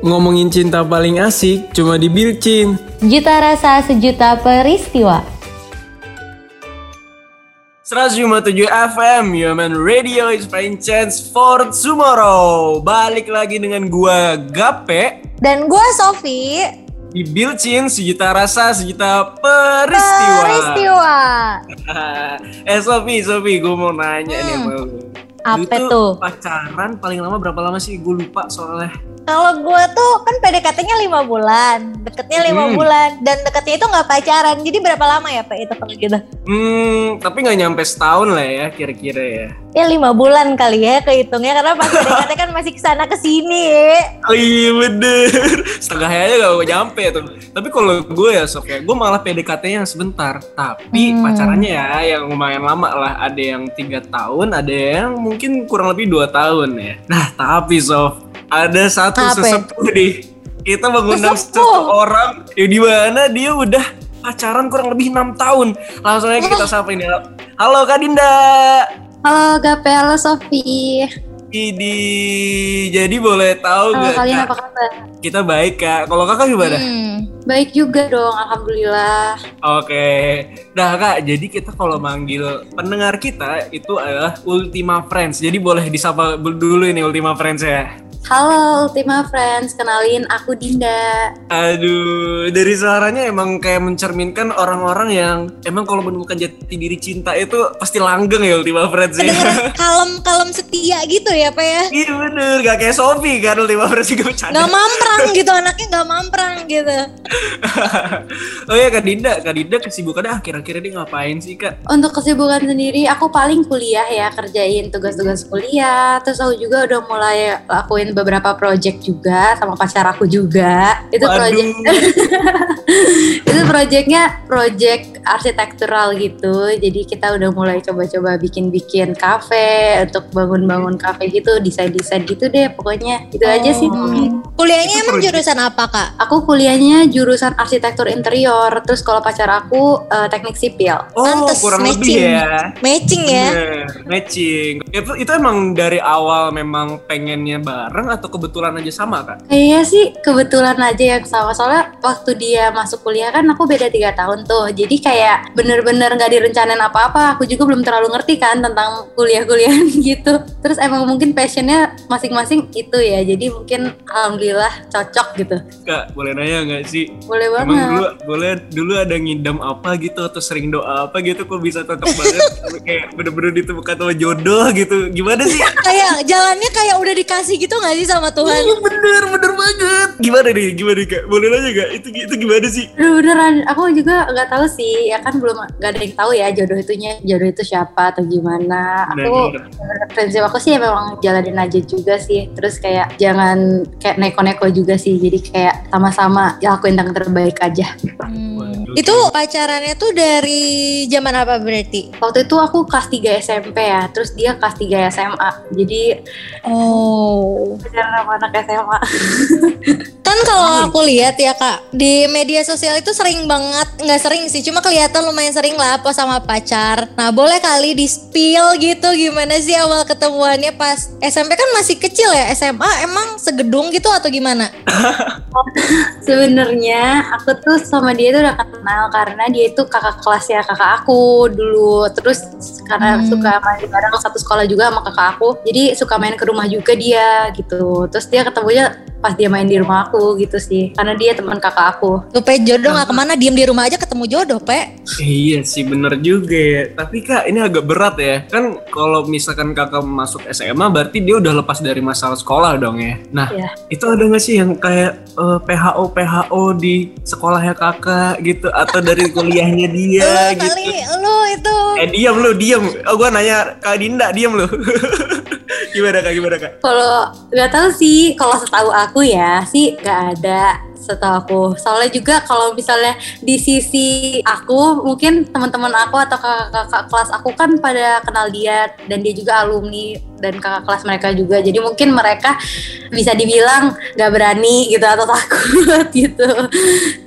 Ngomongin cinta paling asik cuma di Bilcin. Juta rasa sejuta peristiwa. 107 FM, Human Radio is playing chance for tomorrow. Balik lagi dengan gua Gape Dan gue Sofi. di Bilcin sejuta rasa sejuta peristiwa. Peristiwa. eh Sofi, Sofi, gue mau nanya nih Hmm. sama lu. Apa tuh tuh? pacaran paling lama berapa lama sih? Gue lupa soalnya. Kalau gue tuh kan PDKT-nya lima bulan, deketnya lima Hmm. bulan, dan deketnya itu nggak pacaran. Jadi berapa lama ya Pak itu kalau gitu? Hmm, tapi nggak nyampe setahun lah ya kira-kira ya. Ya lima bulan kali ya kehitungnya karena pas PDKT kan masih ke sana ke sini. Oh iya bener Setengahnya aja gak nyampe tuh Tapi kalau gue ya Sof ya Gue malah PDKT-nya yang sebentar Tapi Hmm. pacarannya ya Yang lumayan lama lah Ada yang tiga tahun Ada yang mungkin kurang lebih dua tahun ya Nah tapi Sof Ada satu Apa? sesepuh nih Kita mengundang Sesepuh? seseorang Yang di mana dia udah pacaran kurang lebih enam tahun Langsung aja kita sapa ini Halo Kak Dinda Halo Gape, halo Sofi. Idi, jadi boleh tahu nggak kalian apa kabar? Kita baik kak. Kalau kakak gimana? Hmm, baik juga dong, alhamdulillah. Oke. Nah kak, jadi kita kalau manggil pendengar kita itu adalah Ultima Friends. Jadi boleh disapa dulu ini Ultima Friends ya. Halo Ultima Friends, kenalin aku Dinda. Aduh, dari suaranya emang kayak mencerminkan orang-orang yang emang kalau menemukan jati diri cinta itu pasti langgeng ya Ultima Friends ya. Kedengeran kalem-kalem setia gitu ya Pak ya. Iya bener, gak kayak Sofi kan Ultima Friends juga bercanda. Nggak mamprang gitu anaknya nggak mamprang gitu. Oh iya Kak Dinda, Kak Dinda kesibukannya akhir-akhir ini ngapain sih Kak? Untuk kesibukan sendiri, aku paling kuliah ya, kerjain tugas-tugas kuliah. Terus aku juga udah mulai lakuin beberapa project juga sama pacar aku juga. Itu project itu projectnya project arsitektural gitu jadi kita udah mulai coba-coba bikin-bikin kafe untuk bangun-bangun kafe gitu desain-desain gitu deh pokoknya itu aja sih Oh. Kuliahnya Itu emang project. jurusan apa Kak? aku kuliahnya jurusan arsitektur interior terus kalau pacar aku eh, teknik sipil Oh, Pantes, kurang lebih matching. ya. Matching ya. Bener, matching. Itu, itu emang dari awal memang pengennya bareng atau kebetulan aja sama kak? Kayaknya sih kebetulan aja yang sama soalnya waktu dia masuk kuliah kan aku beda tiga tahun tuh jadi kayak bener-bener nggak direncanain apa-apa aku juga belum terlalu ngerti kan tentang kuliah-kuliah gitu terus emang mungkin passionnya masing-masing itu ya jadi mungkin alhamdulillah cocok gitu Kak, boleh nanya nggak sih? Boleh Emang banget dulu boleh dulu ada ngidam apa gitu atau sering doa apa gitu kok bisa cocok banget kayak bener-bener ditemukan sama jodoh gitu. Gimana sih? Kayak jalannya kayak udah dikasih gitu nggak sih sama Tuhan? Iya bener, bener banget. Gimana nih? Gimana nih, kak? Boleh nanya gak? Itu itu gimana sih? Aduh beneran, aku juga nggak tahu sih, ya kan belum nggak ada yang tahu ya jodoh itunya jodoh itu siapa atau gimana. Aku prinsip aku sih ya memang jalanin aja juga sih terus kayak jangan kayak neko-neko juga sih jadi kayak sama-sama lakuin yang terbaik aja Waduh. Itu pacarannya tuh dari zaman apa berarti? waktu itu aku kelas 3 SMP ya terus dia kelas 3 SMA jadi Oh. pacaran sama anak SMA Kan kalau aku lihat ya kak di media sosial itu sering banget nggak sering sih cuma kelihatan lumayan sering lah apa sama pacar. Nah boleh kali di spill gitu gimana sih awal ketemuannya pas SMP kan masih kecil ya SMA emang segedung gitu atau gimana? sebenarnya aku tuh sama dia tuh udah kenal karena dia itu kakak kelasnya kakak aku dulu. Terus karena Hmm. suka main bareng satu sekolah juga sama kakak aku jadi suka main ke rumah juga dia gitu. Terus dia ketemunya pas dia main di rumah aku gitu sih. Karena dia teman kakak aku. Tuh pe jodoh nggak ke mana? Diem di rumah aja ketemu jodoh pe. Iya sih bener juga ya. Tapi kak ini agak berat ya. Kan kalau misalkan kakak masuk SMA Berarti dia udah lepas dari masalah sekolah dong ya? Nah Iya. itu ada gak sih yang kayak eh, PHO PHO di sekolahnya kakak gitu Atau dari kuliahnya dia Lu gitu. kali lu itu. Eh diam lu diam Oh gua nanya Kak Dinda diam lu. Gimana kak? Gimana kak? Kalau nggak tahu sih. Kalau setahu aku ya sih nggak ada setahu aku soalnya juga kalau misalnya di sisi aku mungkin teman-teman aku atau kakak-kakak kelas aku kan pada kenal dia dan dia juga alumni dan kakak kelas mereka juga. Jadi mungkin mereka bisa dibilang nggak berani gitu atau takut gitu.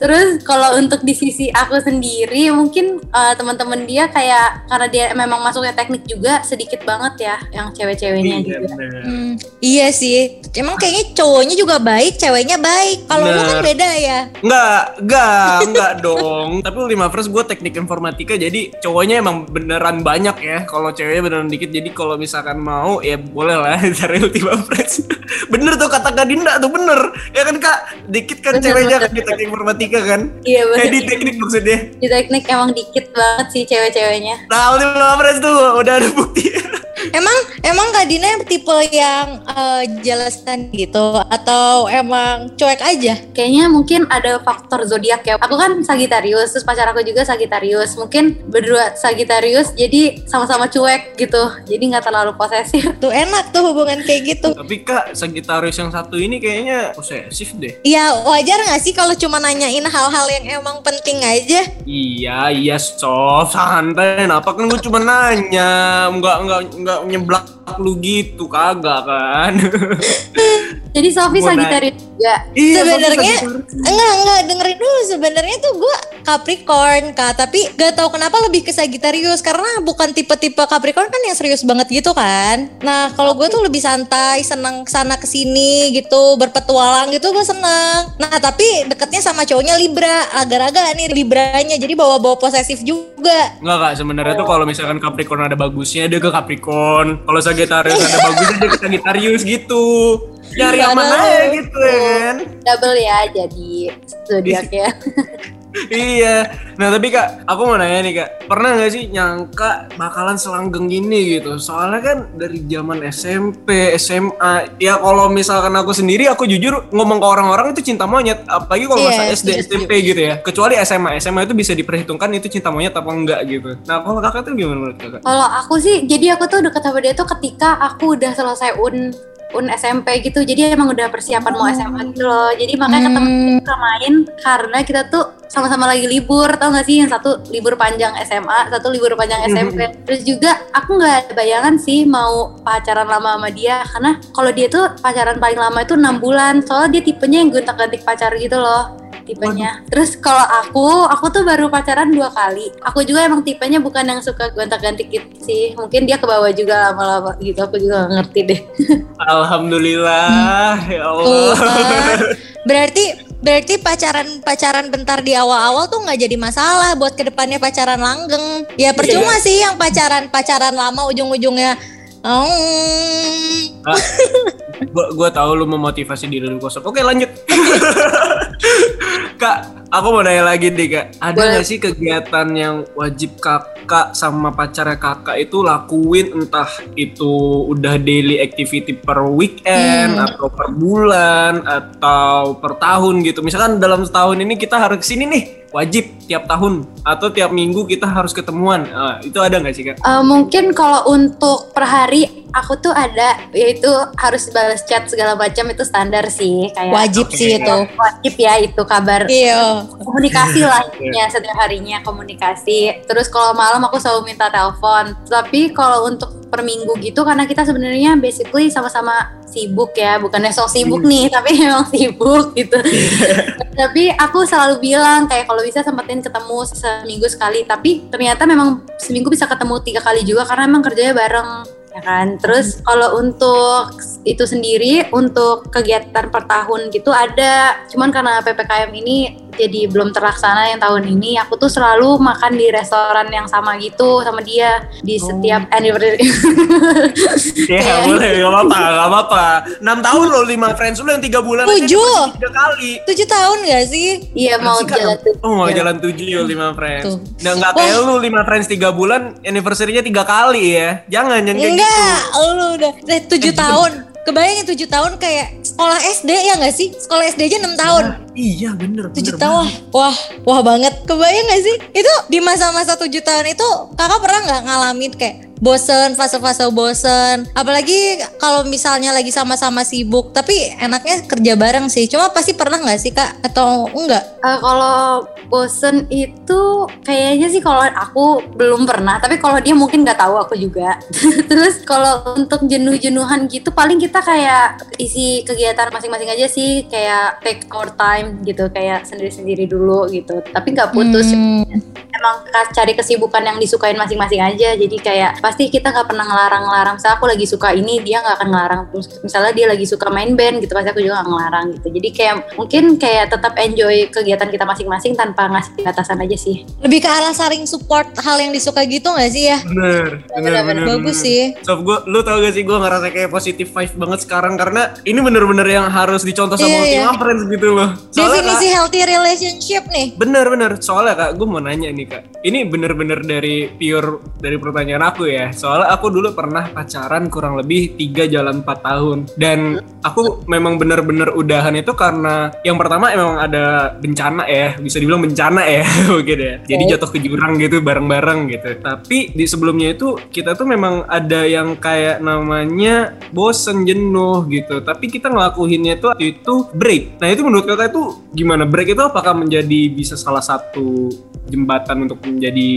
Terus kalau untuk di sisi aku sendiri mungkin uh, teman-teman dia kayak karena dia memang masuknya teknik juga sedikit banget ya yang cewek-ceweknya Iya, juga. bener. Hmm, iya sih. Emang kayaknya cowoknya juga baik, ceweknya baik. Kalau lu kan. Beda ya. Enggak, enggak, enggak dong. Tapi Ultima Fresh gue teknik informatika jadi cowoknya emang beneran banyak ya. Kalau ceweknya beneran dikit jadi kalau misalkan mau ya boleh lah cari Ultima Fresh. bener tuh kata Kak Dinda tuh bener. Ya kan Kak, dikit kan Bener, ceweknya bener, kan di teknik informatika kan. Iya Eh benar. di teknik maksudnya. Di teknik emang dikit banget sih cewek-ceweknya. Nah Ultima Fresh tuh udah ada bukti. Emang emang Kak Dina yang tipe yang eh, jelasan gitu atau emang cuek aja? Kayaknya mungkin ada faktor zodiak ya. Aku kan Sagittarius, terus pacar aku juga Sagittarius. Mungkin berdua Sagittarius, jadi sama-sama cuek gitu. Jadi nggak terlalu posesif. Tuh enak tuh hubungan kayak gitu. Tapi Kak, Sagittarius yang satu ini kayaknya posesif deh. Ya wajar nggak sih kalau cuma nanyain hal-hal yang emang penting aja? Iya, iya soft, santai. Kenapa kan gue cuma nanya, nggak nggak nggak nyeblak lu gitu kagak kan? Jadi Sofi Mau Sagittarius juga. iya, Sebenarnya enggak enggak dengerin dulu sebenarnya tuh gua Capricorn kak tapi gak tahu kenapa lebih ke Sagittarius karena bukan tipe-tipe Capricorn kan yang serius banget gitu kan. Nah kalau gue tuh lebih santai senang sana ke sini gitu berpetualang gitu gue seneng. Nah tapi deketnya sama cowoknya Libra agak-agak nih Libranya jadi bawa-bawa posesif juga. Enggak kak, sebenarnya tuh kalau misalkan Capricorn ada bagusnya dia ke Capricorn. Kalau Sagittarius ada bagusnya dia ke Sagittarius gitu. Nyari aja lu. gitu ya kan. Double ya jadi zodiaknya. Iya. Nah tapi kak, aku mau nanya nih kak, pernah nggak sih nyangka bakalan selanggeng gini gitu? Soalnya kan dari zaman SMP, SMA, ya kalau misalkan aku sendiri, aku jujur ngomong ke orang-orang itu cinta monyet, apalagi kalau Iya, masa SD, setuju, SMP gitu ya. Kecuali SMA, SMA itu bisa diperhitungkan itu cinta monyet apa enggak gitu. Nah kalau kakak tuh gimana menurut kakak? Kalau aku sih, jadi aku tuh deket sama dia tuh ketika aku udah selesai un un SMP gitu. Jadi emang udah persiapan mau SMA gitu loh. Jadi makanya ketemu Hmm. kita main karena kita tuh sama-sama lagi libur. Tau gak sih yang satu libur panjang SMA, satu libur panjang SMP. Terus juga aku nggak ada bayangan sih mau pacaran lama sama dia karena kalau dia tuh pacaran paling lama itu enam bulan. Soalnya dia tipenya yang gonta-gantik pacar gitu loh tipenya. Terus kalau aku, aku tuh baru pacaran dua kali. Aku juga emang tipenya bukan yang suka gonta-gantik gitu sih. Mungkin dia ke bawah juga lama-lama gitu. Aku juga gak ngerti deh. Alhamdulillah, ya Tuh Allah. kan. Berarti berarti pacaran pacaran bentar di awal-awal tuh nggak jadi masalah buat ke depannya pacaran langgeng. Ya percuma sih yang pacaran pacaran lama ujung-ujungnya. "Hmm, Ah, gua gua tahu lu memotivasi diri lu kosong. Oke, lanjut. kak, aku mau nanya lagi deh, Kak. Ada nggak sih kegiatan yang wajib Kakak sama pacarnya Kakak itu lakuin entah itu udah daily activity per weekend Hmm. atau per bulan atau per tahun gitu. Misalkan dalam setahun ini kita harus ke sini nih, wajib tiap tahun atau tiap minggu kita harus ketemuan. Ah, itu ada nggak sih, Kak? Eh, mungkin kalau untuk per hari aku tuh ada yaitu harus balas chat segala macam itu standar sih kayak wajib Oke. sih itu. wajib ya itu kabar Iya. komunikasi lah intinya setiap harinya komunikasi terus kalau malam aku selalu minta telepon tapi kalau untuk per minggu gitu karena kita sebenarnya basically sama-sama sibuk ya bukannya sok sibuk nih tapi emang sibuk gitu tapi aku selalu bilang kayak kalau bisa sempetin ketemu seminggu sekali. Tapi ternyata memang seminggu bisa ketemu tiga kali juga karena emang kerjanya bareng ya kan terus kalau untuk itu sendiri untuk kegiatan per tahun gitu ada cuman karena ppkm ini jadi belum terlaksana yang tahun ini aku tuh selalu makan di restoran yang sama gitu sama dia di setiap anniversary Ya boleh, gak apa-apa, gak apa-apa. 6 tahun loh, 5 friends lu yang 3 bulan aja Tujuh. dipergi tiga kali. Tujuh tahun gak sih? iya mau Masih kan? jalan tuh Oh mau Iya. jalan 7 yuk 5 friends. Tuh. Nah gak kayak lu 5 friends 3 bulan, anniversary-nya 3 kali ya. Jangan, jangan kayak gitu. Enggak, lu udah eh, tujuh tahun. Kebayangin tujuh tahun kayak sekolah SD ya nggak sih? Sekolah SD aja enam tahun. Nah, iya bener, Tujuh bener tahun, banget. wah, wah banget. Kebayang gak sih? Itu di masa-masa tujuh tahun itu kakak pernah nggak ngalamin kayak bosen fase-fase bosen apalagi kalau misalnya lagi sama-sama sibuk tapi enaknya kerja bareng sih cuma pasti pernah nggak sih kak atau enggak Uh, kalau bosen itu kayaknya sih kalau aku belum pernah, tapi kalau dia mungkin nggak tahu aku juga. Terus kalau untuk jenuh-jenuhan gitu paling kita kayak isi kegiatan masing-masing aja sih, kayak take our time gitu, kayak sendiri-sendiri dulu gitu. Tapi nggak putus. Hmm. Emang cari kesibukan yang disukain masing-masing aja. Jadi kayak pasti kita nggak pernah ngelarang-larang. Misalnya aku lagi suka ini, dia nggak akan ngelarang. Terus misalnya dia lagi suka main band gitu, pasti aku juga nggak ngelarang gitu. Jadi kayak mungkin kayak tetap enjoy kegiatan kita masing-masing tanpa ngasih batasan aja sih. lebih ke arah saling support hal yang disuka gitu nggak sih ya Bener, bener, bener. bagus bener. sih Sof, gue, lu tau gak sih gue ngerasa kayak positif vibe banget sekarang karena ini bener-bener yang harus dicontoh sama Iya, iya. Ultima Friends gitu loh. Soalnya definisi kak, healthy relationship nih bener bener soalnya kak, gue mau nanya nih kak. Ini bener-bener dari pure dari pertanyaan aku ya. Soalnya aku dulu pernah pacaran kurang lebih 3 jalan 4 tahun dan aku memang bener-bener udahan itu karena yang pertama emang ada bencana ya, bisa dibilang bencana ya mungkin ya. Jadi jatuh ke jurang gitu bareng-bareng gitu. Tapi di sebelumnya itu kita tuh memang ada yang kayak namanya bosen jenuh gitu. Tapi kita ngelakuinnya tuh itu break. Nah itu menurut kakak itu gimana? Break itu apakah menjadi bisa salah satu jembatan untuk menjadi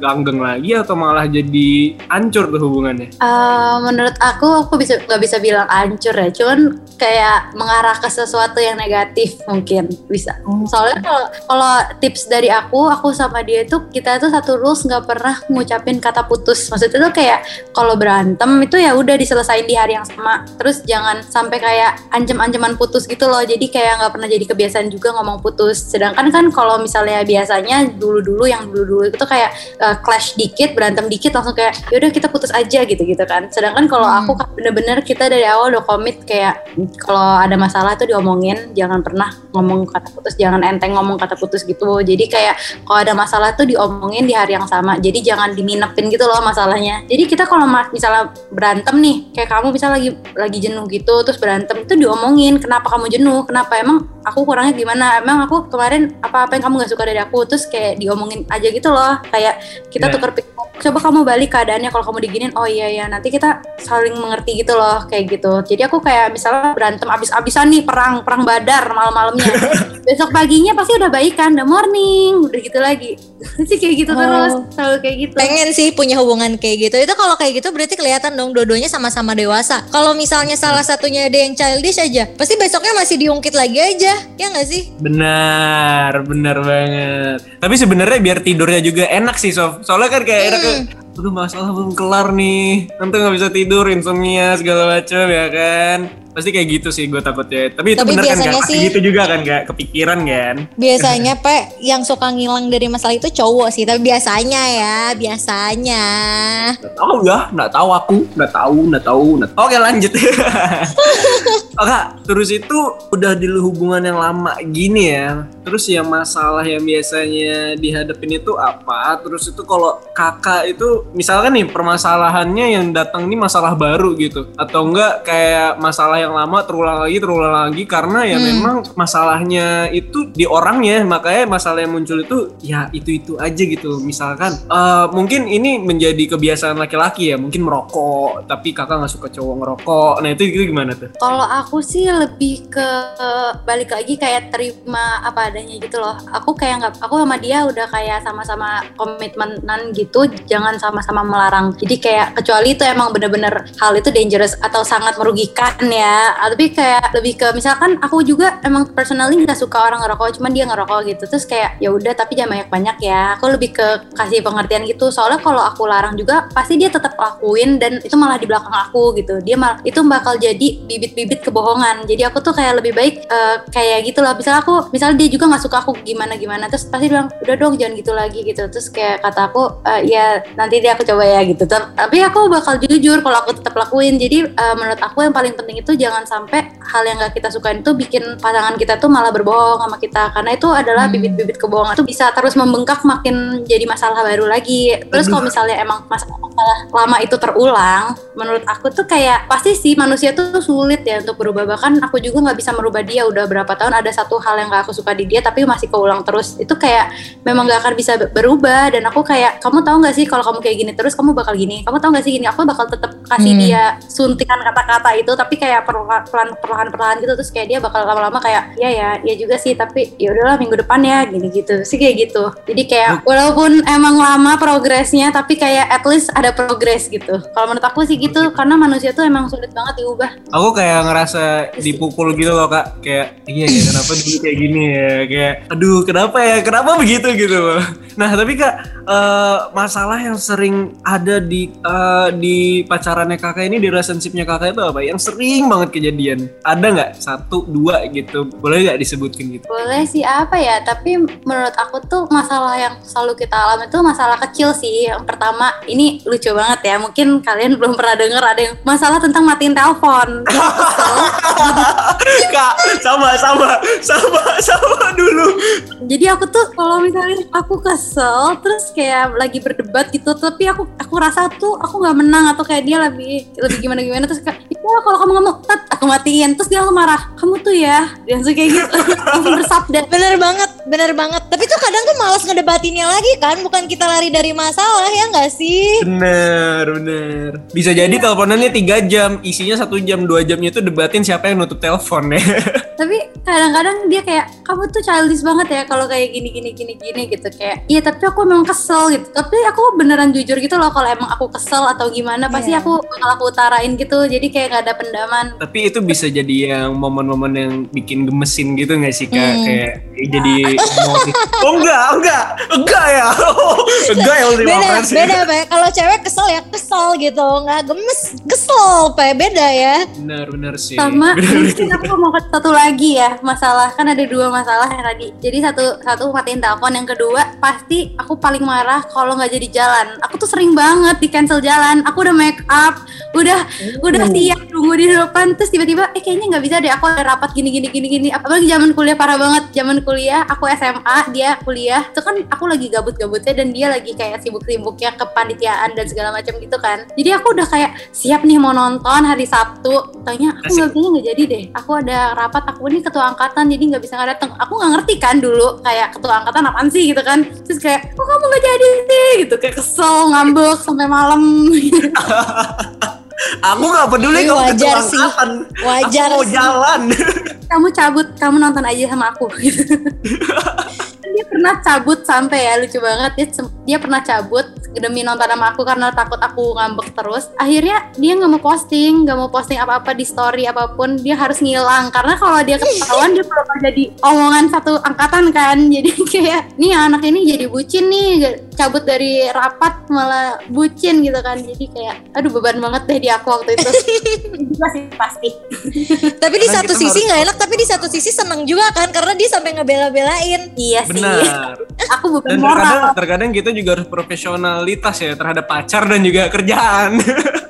langgeng lagi atau malah jadi hancur tuh hubungannya? Eh, menurut aku aku bisa nggak bisa bilang hancur ya, cuman kayak mengarah ke sesuatu yang negatif mungkin bisa. Soalnya kalau kalau tips dari aku, aku sama dia itu kita itu satu rules nggak pernah ngucapin kata putus. Maksudnya tuh kayak kalau berantem itu ya udah diselesain di hari yang sama. Terus jangan sampai kayak ancam-ancaman putus gitu loh. Jadi kayak nggak pernah jadi kebiasaan juga ngomong putus. Sedangkan kan kalau misalnya biasanya dulu-dulu yang dulu-dulu itu kayak uh, clash dikit, berantem dikit langsung kayak yaudah kita putus aja gitu-gitu kan. Sedangkan kalau Hmm. aku kan bener-bener kita dari awal udah komit kayak kalau ada masalah tuh diomongin, jangan pernah ngomong kata putus, jangan enteng ngomong kata putus gitu. Jadi kayak kalau ada masalah tuh diomongin di hari yang sama. Jadi jangan diminepin gitu loh masalahnya. Jadi kita kalau misalnya berantem nih, kayak kamu misalnya lagi lagi jenuh gitu, terus berantem itu diomongin kenapa kamu jenuh, kenapa emang aku kurangnya gimana, emang aku kemarin apa-apa yang kamu nggak suka dari aku, terus kayak diomongin aja gitu loh. Kayak kita Iya. tuker pikiran coba kamu balik keadaannya kalau kamu diginin oh iya ya nanti kita saling mengerti gitu loh kayak gitu. Jadi aku kayak misalnya berantem abis-abisan nih perang perang badar malam-malamnya. Besok paginya pasti udah baikan udah morning udah gitu lagi. Sih kayak gitu Oh. terus selalu kayak gitu. Pengen sih punya hubungan kayak gitu. Itu kalau kayak gitu berarti kelihatan dong dua-duanya sama-sama dewasa. Kalau misalnya salah satunya ada yang childish aja pasti besoknya masih diungkit lagi aja. Ya nggak sih? Benar, benar banget. Tapi sebenarnya biar tidurnya juga enak sih, Sof. Soalnya kan kayak enak aduh masalah belum kelar nih. Nanti nggak bisa tidur, insomnia segala macam ya kan. Pasti kayak gitu sih gue takutnya. Tapi itu Tapi bener kan? Pasti sih- gitu juga kan kak? Kepikiran kan? biasanya pe yang suka ngilang dari masalah itu cowok sih tapi biasanya ya biasanya Nggak tahu ya, nggak tahu aku, nggak tahu, nggak tahu, nggak tahu. Oke lanjut. oh kak, terus itu udah di hubungan yang lama gini ya. Terus yang masalah yang biasanya dihadapin itu apa? Terus itu kalau kakak itu misalkan nih permasalahannya yang datang ini masalah baru gitu, atau enggak kayak masalah yang lama terulang lagi terulang lagi karena ya Hmm. memang masalahnya itu di orangnya, makanya masalah yang muncul itu ya itu itu aja gitu. Misalkan eh, mungkin ini menjadi kebiasaan laki-laki ya, mungkin merokok, tapi kakak nggak suka cowok ngerokok. Nah itu, itu gimana tuh? Kalau aku sih lebih ke balik lagi kayak terima apa adanya gitu loh. Aku kayak nggak, aku sama dia udah kayak sama-sama komitmenan gitu, jangan sama-sama melarang. Jadi kayak kecuali itu emang bener-bener hal itu dangerous atau sangat merugikan ya. Ah, Tapi kayak lebih ke misalkan aku juga emang personally nggak suka orang ngerokok, cuman dia ngerokok gitu. Terus kayak ya udah tapi jangan banyak-banyak ya. Aku lebih ke kasih pengertian gitu. Soalnya kalau aku larang juga pasti dia tetap lakuin dan itu malah di belakang aku gitu. Dia malah itu bakal jadi bibit-bibit kebohongan. Jadi aku tuh kayak lebih baik eh, kayak gitu loh. Misalnya aku, misalnya dia juga nggak suka aku gimana-gimana, terus pasti bilang udah dong jangan gitu lagi gitu. Terus kayak kata aku "Eh, ya nanti dia aku coba ya gitu. Tapi aku bakal jujur kalau aku tetap lakuin. Jadi eh, menurut aku yang paling penting itu jangan sampai hal yang nggak kita sukain itu bikin pasangan kita tuh malah berbohong sama kita. Karena itu adalah Hmm. bibit-bibit kebohongan. Itu bisa terus membengkak makin jadi masalah baru lagi. Terus kalau misalnya emang masalah-masalah lama itu terulang, menurut aku tuh kayak pasti sih manusia tuh sulit ya untuk berubah. Bahkan aku juga nggak bisa merubah dia. Udah berapa tahun ada satu hal yang gak aku suka di dia tapi masih keulang terus. Itu kayak memang gak akan bisa berubah. Dan aku kayak kamu tahu nggak sih kalau kamu kayak gini terus kamu bakal gini. Kamu tahu nggak sih gini? Aku bakal tetap kasih Hmm. dia suntikan kata-kata itu. Tapi kayak perlahan perlahan perlahan gitu. Terus kayak dia bakal lama-lama kayak ya ya ya juga sih tapi ya udahlah minggu depan ya gini gitu sih kayak gitu. Jadi kayak walaupun emang lama progresnya tapi kayak at least ada progres gitu. Kalau menurut aku sih gitu karena manusia tuh emang sulit banget diubah. Aku kayak ngerasa dipukul gitu loh kak. Kayak iya ya kenapa dulu kayak gini ya? Kayak aduh kenapa ya? Kenapa begitu? Gitu loh. Nah tapi kak eh, masalah yang sering ada di eh, di pacarannya kakak ini Di relationshipnya kakak itu apa? Yang sering banget kejadian Ada nggak? Satu, dua gitu Boleh nggak disebutkan gitu? Boleh sih apa ya, tapi menurut aku tuh masalah yang selalu kita alami itu masalah kecil sih. Yang pertama, ini lucu banget ya. Mungkin kalian belum pernah denger ada yang masalah tentang matiin telepon. kak sama sama sama sama dulu Jadi aku tuh kalau misalnya aku kesel terus kayak lagi berdebat gitu, tapi aku aku rasa tuh aku nggak menang atau kayak dia lebih lebih gimana gimana terus kayak ya kalau kamu mau, tet, aku matiin. Terus dia langsung marah, kamu tuh ya, dia langsung kayak gitu, langsung bersabda. Bener banget, bener banget. Tapi tuh kadang tuh malas ngedebatinnya lagi kan, bukan kita lari dari masalah ya nggak sih? Bener, bener. Bisa jadi teleponannya tiga jam, isinya satu jam, dua jamnya itu debatin siapa yang nutup telepon ya. tapi kadang-kadang dia kayak kamu tuh childish banget ya kalau kayak gini gini gini gini gitu kayak iya tapi aku memang kesel gitu tapi aku beneran jujur gitu loh kalau emang aku kesel atau gimana pasti Iya. aku bakal aku utarain gitu jadi kayak gak ada pendaman Tapi itu bisa jadi yang momen-momen yang bikin gemesin gitu gak sih kak? Hmm. Kayak jadi emosi. Oh enggak, enggak, enggak ya. Oh, enggak ya Beda, Friends. beda Pe. Kalau cewek kesel ya kesel gitu, nggak gemes, kesel Pe. Beda ya. Bener, bener sih. sama Bener, mungkin aku mau ke satu lagi ya masalah kan ada dua masalah ya tadi jadi satu satu matiin telepon yang kedua pasti aku paling marah kalau nggak jadi jalan aku tuh sering banget di cancel jalan aku udah make up udah udah siap tunggu di depan terus tiba-tiba eh kayaknya nggak bisa deh aku ada rapat gini gini gini gini. Apalagi zaman kuliah parah banget. Zaman kuliah aku SMA dia kuliah. Itu kan aku lagi gabut-gabutnya dan dia lagi kayak sibuk-sibuknya kepanitiaan dan segala macam gitu kan. Jadi aku udah kayak siap nih mau nonton hari Sabtu. Tanya aku nggak kayaknya nggak jadi deh. Aku ada rapat aku ini ketua angkatan jadi nggak bisa nggak datang aku nggak ngerti kan dulu kayak ketua angkatan apaan sih gitu kan. Terus kayak kok kamu nggak jadi sih? Gitu kayak kesel ngambek sampai malam Aku gak peduli kamu wajar sih. angkatan. Wajar Aku mau sih. jalan. kamu cabut kamu nonton aja sama aku dia pernah cabut sampai ya lucu banget. Dia dia pernah cabut demi nonton sama aku karena takut aku ngambek terus. Akhirnya dia nggak mau posting nggak mau posting apa-apa di story apa pun. Dia harus ngilang. Karena kalau dia ketahuan dia bakal jadi omongan satu angkatan kan. Jadi kayak nih anak ini jadi bucin nih. Cabut dari rapat malah bucin gitu kan. Jadi kayak aduh beban banget deh di aku waktu itu. Juga sih pasti. Tapi di satu sisi nggak enak, tapi di satu sisi seneng juga kan, karena dia sampai ngebela-belain. iya sih Benar. aku bukan Dan moral terkadang, terkadang kita juga harus profesionalitas ya terhadap pacar dan juga kerjaan.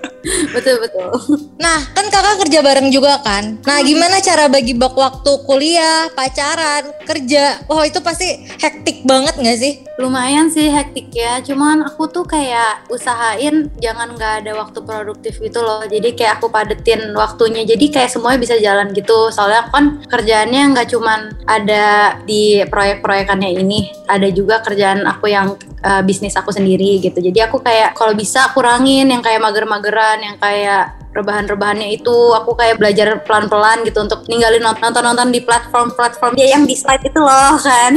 betul betul. Nah, kan kakak kerja bareng juga kan. Nah, gimana cara bagi bak waktu kuliah, pacaran, kerja? Wah, itu pasti hektik banget nggak sih? lumayan sih hektik ya. Cuman aku tuh kayak usahain jangan nggak ada waktu produktif gitu loh. Jadi kayak aku padetin waktunya. Jadi kayak semuanya bisa jalan gitu. Soalnya aku kan kerjaannya nggak cuman ada di proyek-proyekannya ini. Ada juga kerjaan aku yang eh, bisnis aku sendiri gitu. Jadi aku kayak kalau bisa kurangin yang kayak mager-mageran yang kayak rebahan-rebahannya itu aku kayak belajar pelan-pelan gitu untuk ninggalin nonton-nonton di platform-platform. Ya yang di slide itu loh kan.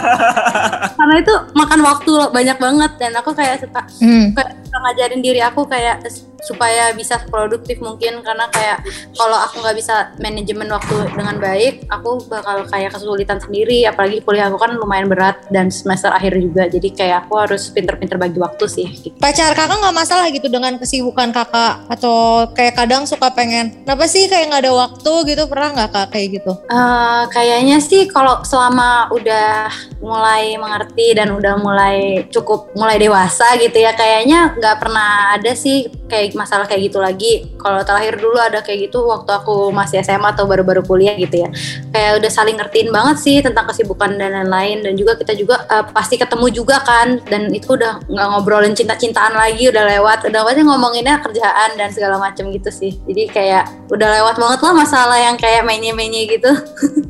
Karena itu makan waktu loh, banyak banget. Dan aku kayak suka Hmm. kayak ngajarin diri aku kayak supaya bisa produktif mungkin. Karena kayak kalau aku nggak bisa manajemen waktu dengan baik aku bakal kayak kesulitan sendiri. Apalagi kuliah aku kan lumayan berat dan semester akhir juga. Jadi kayak aku harus pinter-pinter bagi waktu sih gitu. Pacar kakak nggak masalah gitu dengan kesibukan kakak atau kayak kadang suka pengen, kenapa sih kayak nggak ada waktu gitu? Pernah nggak kak kayak gitu? Eh, kayaknya sih kalau selama udah mulai mengerti dan udah mulai cukup mulai dewasa gitu ya kayaknya nggak pernah ada sih kayak masalah kayak gitu lagi. Kalau terakhir dulu ada kayak gitu waktu aku masih SMA atau baru-baru kuliah gitu ya. Kayak udah saling ngertiin banget sih tentang kesibukan dan lain-lain dan juga kita juga uh, pasti ketemu juga kan dan itu udah nggak ngobrolin cinta-cintaan lagi udah lewat udah pasti ngomonginnya kerjaan dan segala macam gitu sih. Jadi kayak udah lewat banget lah masalah yang kayak menye-menye gitu.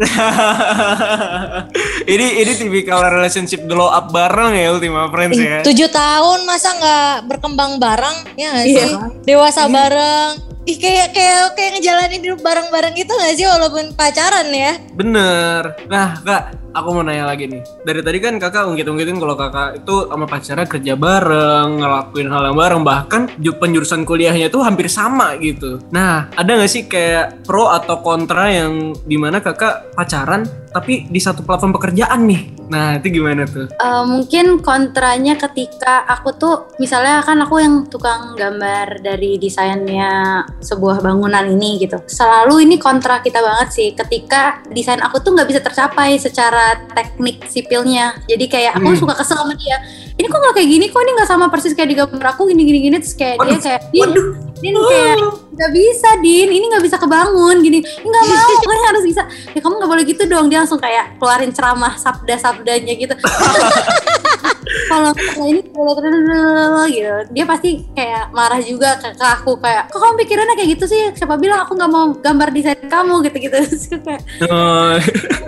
ini ini tipikal relationship glow up bareng ya Ultima Friends ya. Tujuh tahun masa nggak berkembang bareng ya Iya. sih? Dewasa bareng. Ih kayak kayak kayak ngejalanin hidup bareng-bareng gitu nggak sih walaupun pacaran ya? Bener. Nah kak, aku mau nanya lagi nih. Dari tadi kan kakak ungkit-ungkitin kalau kakak itu sama pacarnya kerja bareng, ngelakuin hal yang bareng, bahkan ju- penjurusan kuliahnya tuh hampir sama gitu. Nah, ada nggak sih kayak pro atau kontra yang di mana kakak pacaran tapi di satu platform pekerjaan nih? Nah, itu gimana tuh? Eh, mungkin kontranya ketika aku tuh misalnya kan aku yang tukang gambar dari desainnya sebuah bangunan ini gitu selalu ini kontra kita banget sih ketika desain aku tuh nggak bisa tercapai secara teknik sipilnya. Jadi kayak aku Hmm. suka kesel sama dia. Ini kok nggak kayak gini? Kok ini nggak sama persis kayak di gambar aku? Gini gini gini. Terus kayak dia kayak Din, waduh. Din kayak nggak bisa Din. Ini nggak bisa kebangun. Gini nggak mau. Pokoknya harus bisa. Ya kamu nggak boleh gitu dong. Dia langsung kayak keluarin ceramah sabda sabdanya gitu kalau ini kalau gitu dia pasti kayak marah juga ke, ke aku kayak kok kamu pikirannya kayak gitu sih siapa bilang aku nggak mau gambar desain kamu gitu gitu kayak Oh,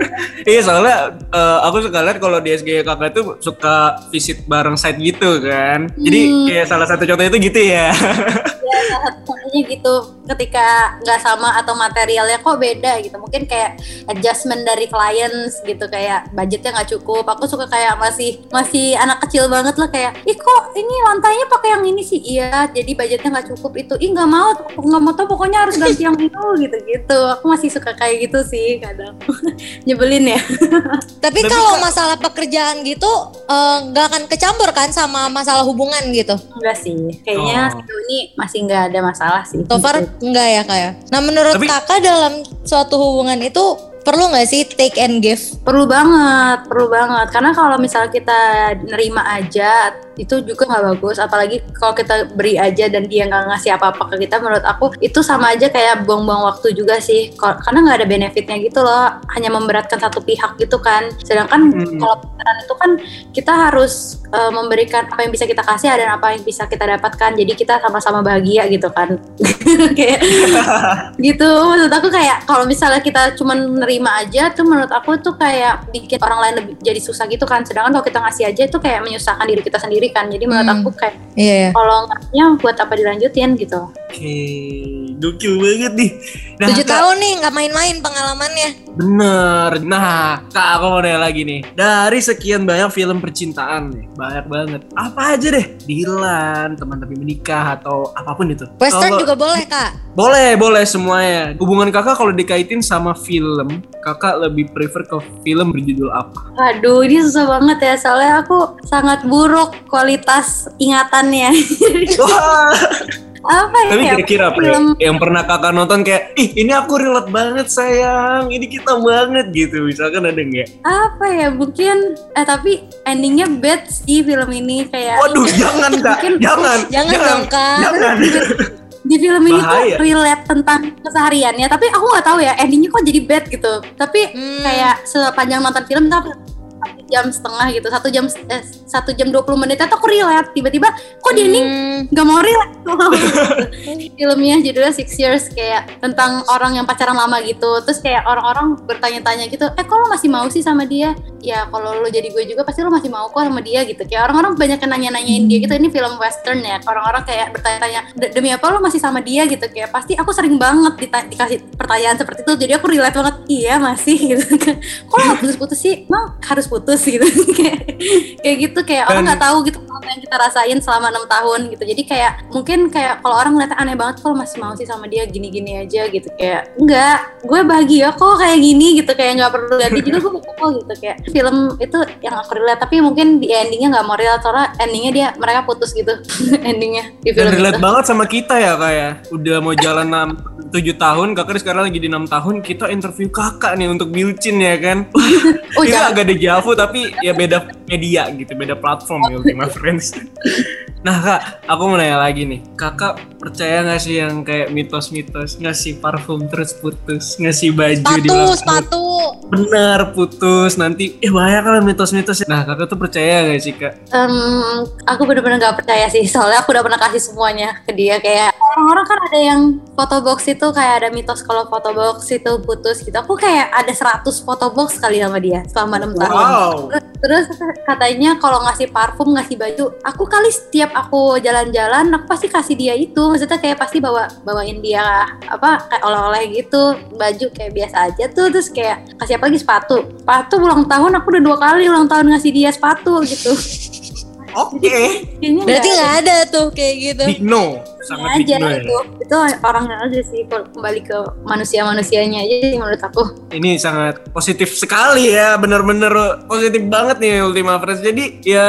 iya soalnya eh, aku suka lihat kalau di SG kakak tuh suka visit bareng site gitu kan. Jadi Hmm. kayak salah satu contohnya itu gitu ya. ya satunya gitu ketika nggak sama atau materialnya kok beda gitu. Mungkin kayak adjustment dari clients gitu kayak budgetnya nggak cukup. Aku suka kayak masih masih anak kecil banget lah kayak ih kok ini lantainya pakai yang ini sih? Iya jadi budgetnya nggak cukup itu. Ih nggak mau nggak mau tuh pokoknya harus ganti yang itu gitu gitu aku masih suka kayak gitu sih kadang. Nyebelin ya. Tapi kalau masalah pekerjaan gitu eh, nggak akan kecampur kan sama masalah hubungan gitu. enggak sih. Kayaknya Oh. ini masih nggak ada masalah sih So far enggak ya kayak. Nah menurut Tapi- kakak dalam suatu hubungan itu perlu nggak sih take and give? perlu banget perlu banget karena kalau misalnya kita nerima aja itu juga nggak bagus apalagi kalau kita beri aja dan dia nggak ngasih apa-apa ke kita menurut aku itu sama aja kayak buang-buang waktu juga sih. Karena nggak ada benefitnya gitu loh hanya memberatkan satu pihak gitu kan. Sedangkan Hmm. kalau pacaran itu kan kita harus eh, memberikan apa yang bisa kita kasih dan apa yang bisa kita dapatkan. Jadi kita sama-sama bahagia gitu kan. Kayak gitu. Maksud aku kayak kalau misalnya kita cuma nerima aja tuh menurut aku tuh kayak bikin orang lain lebih jadi susah gitu kan. Sedangkan kalau kita ngasih aja itu kayak menyusahkan diri kita sendiri kan jadi menurut Hmm. aku kayak Iya. kalau ngasihnya buat apa dilanjutin gitu Oke, gokil banget nih. Nah, Tujuh Kak, tahun nih nggak main-main pengalamannya. Bener. Nah, Kak aku mau nanya lagi nih. Dari sekian banyak film percintaan nih, banyak banget. Apa aja deh? Dilan, teman tapi menikah atau apa pun itu. Western Kalau- juga boleh kak. Boleh, boleh semuanya. Hubungan kakak kalau dikaitin sama film, kakak lebih prefer ke film berjudul apa? Aduh, ini susah banget ya soalnya aku sangat buruk kualitas ingatannya. Wah, apa ya? tapi kira-kira Pre, film yang pernah kakak nonton kayak, ih ini aku relate banget sayang, ini kita banget gitu. Misalkan ada nggak? apa ya? Mungkin eh tapi endingnya bad sih film ini kayak Waduh, jangan kak, Mungkin- jangan, Jangan dong kak. jangan. di film ini Bahaya. tuh relate tentang kesehariannya tapi aku nggak tahu ya endingnya kok jadi bad gitu tapi Hmm. kayak sepanjang nonton film tapi jam setengah gitu satu jam eh, satu jam 20 menit itu aku relate. Tiba-tiba kok di ending Hmm, nggak mau relate? Filmnya judulnya Six Years kayak tentang orang yang pacaran lama gitu. Terus kayak orang-orang bertanya-tanya gitu eh kok lo masih mau sih sama dia? Ya kalau lo jadi gue juga pasti lo masih mau kok sama dia gitu. Kayak orang-orang banyak yang nanya-nanyain dia gitu. Ini film western ya. Orang-orang kayak bertanya-tanya "De- demi apa lo masih sama dia? gitu. Kayak pasti aku sering banget dikasih pertanyaan seperti itu. Jadi aku relate banget iya masih gitu kan. Kok lo putus-putus sih? Emang harus putus gitu. Kayak kayak gitu kayak orang nggak tahu gitu apa yang kita rasain selama enam tahun gitu. Jadi kayak mungkin kayak kalau orang ngeliatnya aneh banget kalau masih mau sih sama dia gini-gini aja? gitu. Kayak enggak gue bahagia kok kayak gini gitu. Kayak nggak perlu ganti juga gue kok gitu. Kayak film itu yang aku relate tapi mungkin di endingnya nggak mau relate soalnya endingnya dia mereka putus gitu. Endingnya di film Dan relate itu. banget sama kita ya kak ya. Udah mau jalan 6, 7 tahun, kakak sekarang lagi di 6 tahun, kita interview kakak nih untuk Bilcin ya kan. oh jangan. agak dejavu tapi ya beda media gitu, beda platform ya Ultima Friends. Nah kak, aku mau nanya lagi nih. Kakak percaya gak sih yang kayak mitos-mitos? Ngasih parfum terus putus, ngasih baju di Sepatu, ulang sepatu. benar putus. Nanti eh banyak kan mitos-mitos nah kakak tuh percaya gak sih kak? Em, aku bener-bener gak percaya sih. Soalnya aku udah pernah kasih semuanya ke dia. Kayak orang-orang kan ada yang foto box itu kayak ada mitos kalau foto box itu putus gitu. Aku kayak ada 100 foto box kali sama dia selama 6 tahun. wow terus katanya kalau ngasih parfum ngasih baju aku kali setiap aku jalan-jalan aku pasti kasih dia itu. Maksudnya kayak pasti bawa bawain dia apa kayak oleh-oleh gitu baju kayak biasa aja tuh. Terus kayak kasih apa lagi sepatu. Sepatu ulang tahun aku udah dua kali ulang tahun ngasih dia sepatu gitu oke. Kayaknya Berarti nggak ada. tuh kayak gitu. big no sangat aja big no ya itu itu orangnya aja sih kembali ke manusia-manusianya aja sih menurut aku. Ini sangat positif sekali ya bener-bener positif banget nih Ultima Friends jadi ya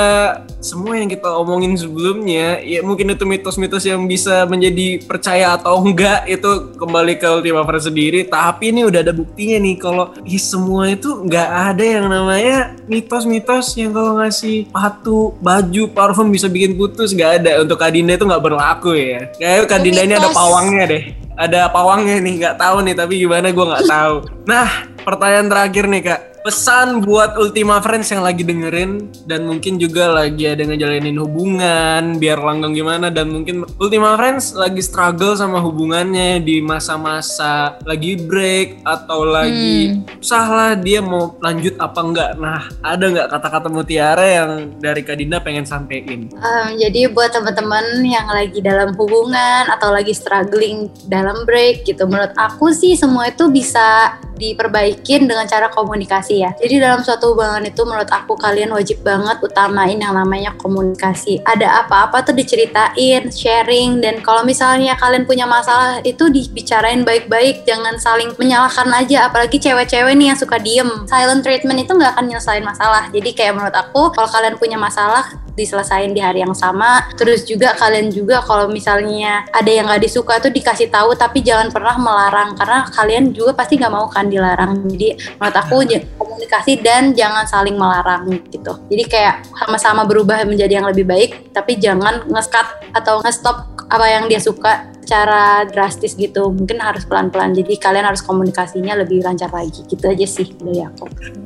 semua yang kita omongin sebelumnya ya mungkin itu mitos-mitos yang bisa menjadi percaya atau enggak itu kembali ke Ultima Friends sendiri. Tapi ini udah ada buktinya nih kalau ih, semua itu nggak ada yang namanya mitos-mitos yang kalau ngasih sepatu baju parfum bisa bikin putus nggak ada. Untuk Kak Dinda itu nggak berlaku ya. Kayak Kak Dinda ini ada pawangnya deh. Ada pawangnya nih nggak tahu nih tapi gimana gue nggak tahu. Nah pertanyaan terakhir nih kak pesan buat Ultima Friends yang lagi dengerin dan mungkin juga lagi ada ngejalanin hubungan biar langgeng gimana dan mungkin Ultima Friends lagi struggle sama hubungannya di masa-masa lagi break atau lagi susah lah dia mau lanjut apa enggak. Nah ada nggak kata-kata mutiara yang dari Kak Dinda pengen sampein? Em, jadi buat teman-teman yang lagi dalam hubungan atau lagi struggling dalam break gitu, menurut aku sih semua itu bisa diperbaikin dengan cara komunikasi ya. Jadi dalam suatu hubungan itu menurut aku kalian wajib banget utamain yang namanya komunikasi. Ada apa-apa tuh diceritain, sharing dan kalau misalnya kalian punya masalah itu dibicarain baik-baik, jangan saling menyalahkan aja. Apalagi cewek-cewek nih yang suka diem. Silent treatment itu nggak akan nyelesain masalah. Jadi kayak menurut aku kalau kalian punya masalah diselesain di hari yang sama terus juga kalian juga kalau misalnya ada yang nggak disuka tuh dikasih tahu tapi jangan pernah melarang karena kalian juga pasti nggak mau kan dilarang jadi menurut aku j- komunikasi dan jangan saling melarang gitu. Jadi kayak sama-sama berubah menjadi yang lebih baik tapi jangan nge-cut atau nge-stop apa yang dia suka secara drastis gitu mungkin harus pelan-pelan jadi kalian harus komunikasinya lebih lancar lagi gitu aja sih dari aku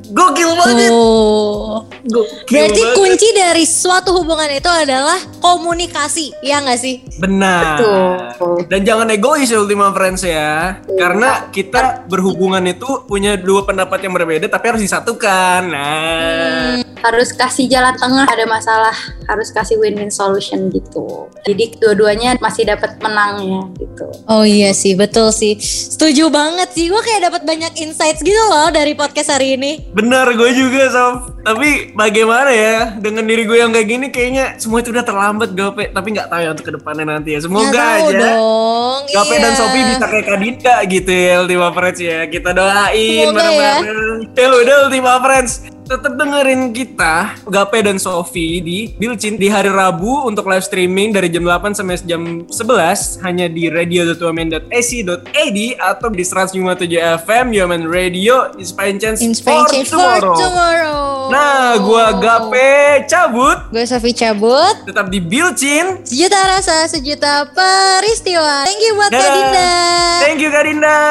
gokil banget Oh. gokil Berarti banget. kunci dari suatu hubungan itu adalah komunikasi, ya nggak sih? Benar. Betul. Dan jangan egois ya Ultima Friends ya. Karena kita berhubungan itu punya dua pendapat yang berbeda tapi harus disatukan. Nah, harus kasih jalan tengah ada masalah harus kasih win-win solution gitu jadi dua-duanya masih dapat menangnya gitu Oh iya sih, betul sih. Setuju banget sih. Gue kayak dapat banyak insights gitu loh dari podcast hari ini. benar gue juga Sof. Tapi bagaimana ya dengan diri gue yang kayak gini kayaknya semua itu udah terlambat Gape. Tapi nggak tahu ya untuk ke depannya nanti ya. Semoga tahu aja. dong. Gape iya. dan Sofi bisa kayak Kadita gitu ya Ultima Friends ya. Kita doain Semoga bareng-bareng. Ya udah Ultima Friends. Tetap dengerin kita Gape dan Sofi di Bilcin di hari Rabu untuk live streaming dari jam 8 sampai jam 11 hanya di radio.women.ac.id atau di 105.7 FM Yomen Radio Inspiration Chance Inspiration for tomorrow. tomorrow. Nah, gua Gape cabut Gue Sofi cabut. tetap di Bilcin. Sejuta rasa, sejuta peristiwa. Thank you buat Kak. Dinda. Thank you Kak Dinda.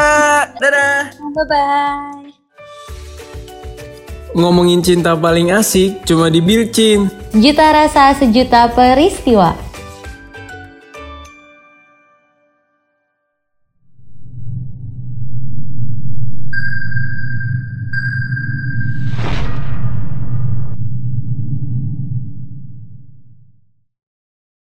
Dadah. bye bye Ngomongin cinta paling asik cuma di Bilcin. Sejuta rasa, sejuta peristiwa.